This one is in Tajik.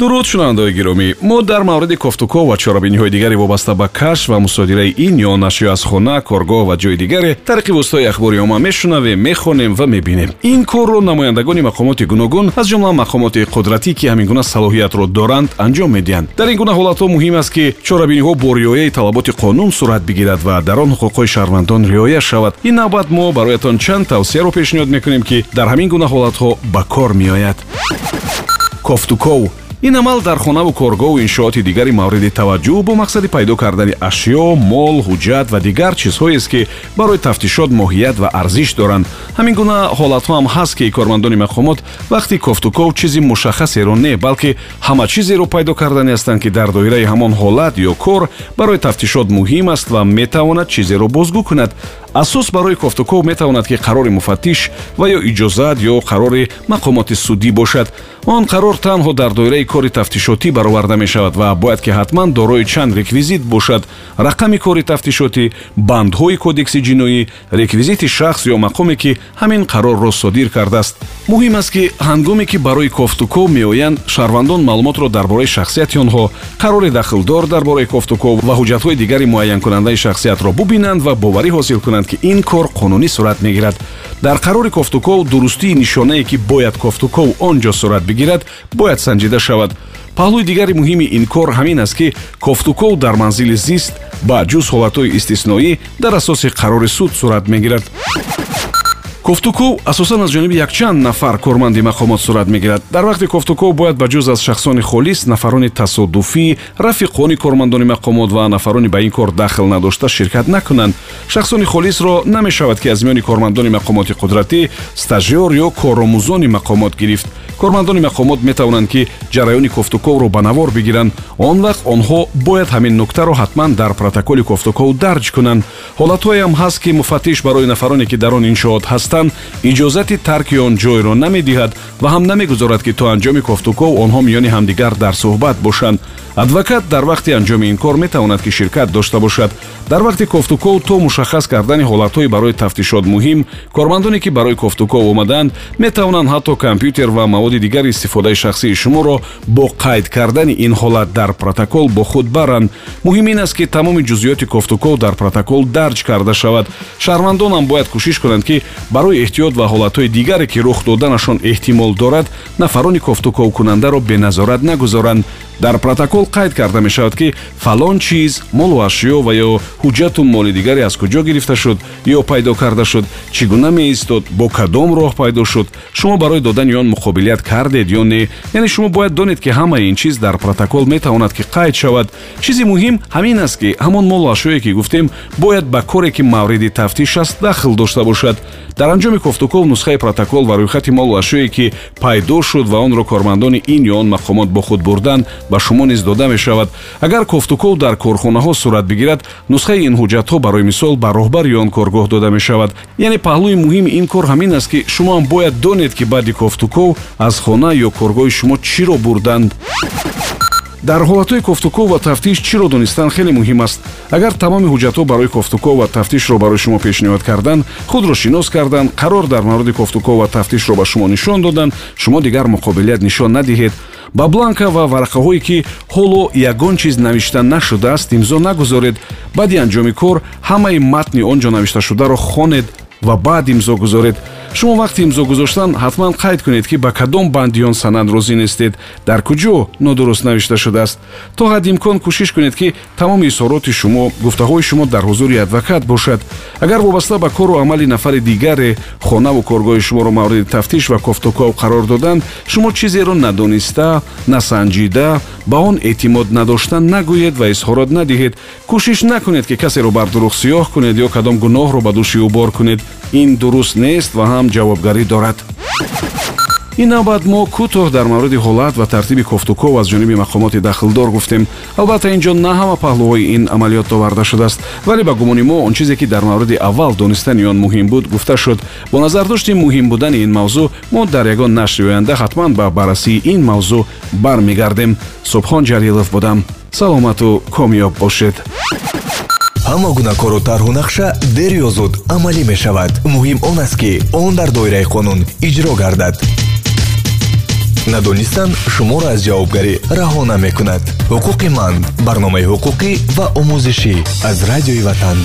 дуруд шунавандаои гиромӣ. Мо дар мавриди кофтуков ва чорабиниҳои дигаре вобаста ба кашф ва мусодираи ин ё нашр аз хона коргоҳ ва ҷои дигаре тариқи воситаи ахбори омма мешунавем мехонем ва мебинем. Ин корро намояндагони мақомоти гуногун аз ҷумла мақомоти қудратӣ ки ҳамин гуна салоҳиятро доранд анҷом медиҳанд. Дар ин гуна ҳолатҳо муҳим аст ки чорабиниҳо бо риояи талаботи қонун сурат бигирад ва дар он ҳуқуқҳои шаҳрвандон риоя шавад. Ин навбат мо бароятон чанд тавсияро пешниҳод мекунем ки дар ҳамин гуна ҳолатҳо ба кор меояд. Кофтуков ин амал дар хонаву коргоҳу иншооти дигари мавриди таваҷҷӯҳ бо мақсади пайдо кардани ашё мол ҳуҷҷат ва дигар чизҳоест ки барои тафтишот моҳият ва арзиш доранд. Ҳамин гуна ҳолатҳо ҳам ҳаст ки кормандони мақомот вақти кофтуков чизи мушаххасеро не балки ҳама чизеро пайдо кардани ҳастанд ки дар доираи ҳамон ҳолат ё кор барои тафтишот муҳим аст ва метавонад чизеро бозгӯ кунад. Асос барои кофтуков метавонад ки қарори муфаттиш ва ё иҷозат ё қарори мақомоти судӣ бошад. Он қарор танҳо дар доираи кори тафтишотӣ бароварда мешавад ва бояд ки ҳатман дорои чанд реквизит бошад. Рақами кори тафтишотӣ бандҳои кодекси ҷиноӣ реквизити шахс ё мақоме ки ҳамин қарорро содир кардааст. Муҳим аст ки ҳангоме ки барои кофтуков меоянд шаҳрвандон маълумотро дар бораи шахсияти онҳо қарори дахлдор дар бораи кофтуков ва ҳуҷҷатҳои дигари муайянкунандаи шахсиятро бубинанд ва боварӣ ҳосил кунанд ки ин кор қонунӣ сурат мегирад. Дар қарори кофтуков дурустии нишонае ки бояд кофтуков он ҷо сурат бигирад бояд санҷида шавад паҳлӯи дигари муҳими ин кор ҳамин аст ки кофтуков дар манзили зист ба ҷуз ҳолатҳои истисноӣ дар асоси қарори суд сурат мегирад. Кофтуков асосан аз ҷониби якчанд нафар корманди мақомот сурат мегирад. Дар вақти кофтуков бояд ба ҷуз аз шахсони холис нафарони тасодуфӣ рафиқони кормандони мақомот ва нафарони ба ин кор дахл надошта ширкат накунанд. Шахсони холисро намешавад ки аз миёни кормандони мақомоти қудратӣ стажёр ё коромӯзони мақомот гирифт кормандони мақомот метавонанд ки ҷараёни кофтуковро ба навор бигиранд. Он вақт онҳо бояд ҳамин нуктаро ҳатман дар протоколи кофтуков дарҷ кунанд. Ҳолатҳоеам ҳаст ки муфаттиш барои нафароне ки дар он иншоот ҳастанд иҷозати тарки он ҷойро намедиҳад ва ҳам намегузорад ки то анҷоми кофтуков онҳо миёни ҳамдигар дар суҳбат бошанд адвокат дар вақти анҷоми ин кор метавонад ки ширкат дошта бошад. Дар вақти кофтуков то мушаххас кардани ҳолатҳои барои тафтишот муҳим кормандоне ки барои кофтуков омаданд метавонанд ҳатто компютер ва маводи дигар истифодаи шахсии шуморо бо қайд кардани ин ҳолат дар протокол бо худ баранд. Муҳим ин аст ки тамоми ҷузъиёти кофтуков дар протокол дарҷ карда шавад. Шаҳрвандонам бояд кӯшиш кунанд ки барои эҳтиёт ва ҳолатҳои дигаре ки рух доданашон эҳтимол дорад нафарони кофтуковкунандаро беназорат нагузоранд дар протокол қайд карда мешавад ки фалон чиз молу ашё ва ё ҳуҷҷату моли дигаре аз куҷо гирифта шуд ё пайдо карда шуд чӣ гуна меистод бо кадом роҳ пайдо шуд. Шумо барои додани он муқобилият кардед ё не? Яъне шумо бояд донед ки ҳамаи ин чиз дар протокол метавонад ки қайд шавад? Чизи муҳим ҳамин аст ки ҳамон молу ашёе ки гуфтем бояд ба коре ки мавриди тафтиш аст дахл дошта бошад. Дар анҷоми кофтуков нусхаи протокол ва рӯйхати молу ашёе ки пайдо шуд ва онро кормандони ин ё он мақомот бо худ бурданд ба шумо низ дода мешавад. Агар кофтуков дар корхонаҳо сурат бигирад нусхаи ин ҳуҷҷатҳо барои мисол ба роҳбари он коргоҳ дода мешавад. Яъне паҳлӯи муҳими ин кор ҳамин аст ки шумоам бояд донед ки баъди кофтуков аз хона ё коргоҳи шумо чиро бурданд. Дар ҳолатҳои кофтуков ва тафтиш чиро донистан хеле муҳим аст? Агар тамоми ҳуҷҷатҳо барои кофтуков ва тафтишро барои шумо пешниҳод карданд худро шинос карданд қарор дар мавриди кофтуков ва тафтишро ба шумо нишон доданд шумо дигар муқобилият нишон надиҳед ба бланка ва варақаҳое ки ҳоло ягон чиз навишта нашудааст имзо нагузоред. Баъди анҷоми кор ҳамаи матни он ҷо навишташударо хонед ва баъд имзо гузоред шумо вақти имзо гузоштан ҳатман қайд кунед ки ба кадом банди он санад розӣ нестед? Дар куҷо нодуруст навишта шудааст? То ҳадди имкон кӯшиш кунед ки тамоми изҳороти шумо гуфтаҳои шумо дар ҳузури адвокат бошад. Агар вобаста ба кору амали нафари дигаре хонаву коргоҳи шуморо мавриди тафтиш ва кофтуков қарор доданд шумо чизеро надониста насанҷида ба он эътимод надошта нагӯед ва изҳорот надиҳед. Кӯшиш накунед ки касеро бар дурӯғ сиёҳ кунед ё кадом гуноҳро ба дӯши ӯ бор кунед. Ин дуруст нест ва ҳам ҷавобгарӣ дорад. Ин навбат мо кӯтоҳ дар мавриди ҳолат ва тартиби кофтуков аз ҷониби мақомоти дахлдор гуфтем. Албатта ин ҷо на ҳама паҳлӯҳои ин амалиёт оварда шудааст вале ба гумони мо он чизе ки дар мавриди аввал донистани он муҳим буд гуфта шуд. Бо назардошти муҳим будани ин мавзӯъ мо дар ягон нашри оянда ҳатман ба баррасии ин мавзӯъ бармегардем субҳон ҷалилов будам. Саломату комёб бошед ҳама гуна кору тарҳу нақша дер ё зуд амалӣ мешавад. Муҳим он аст ки он дар доираи қонун иҷро гардад. Надонистан шуморо аз ҷавобгарӣ раҳо намекунад. Ҳуқуқи ман барномаи ҳуқуқӣ ва омӯзишӣ аз радиои ватан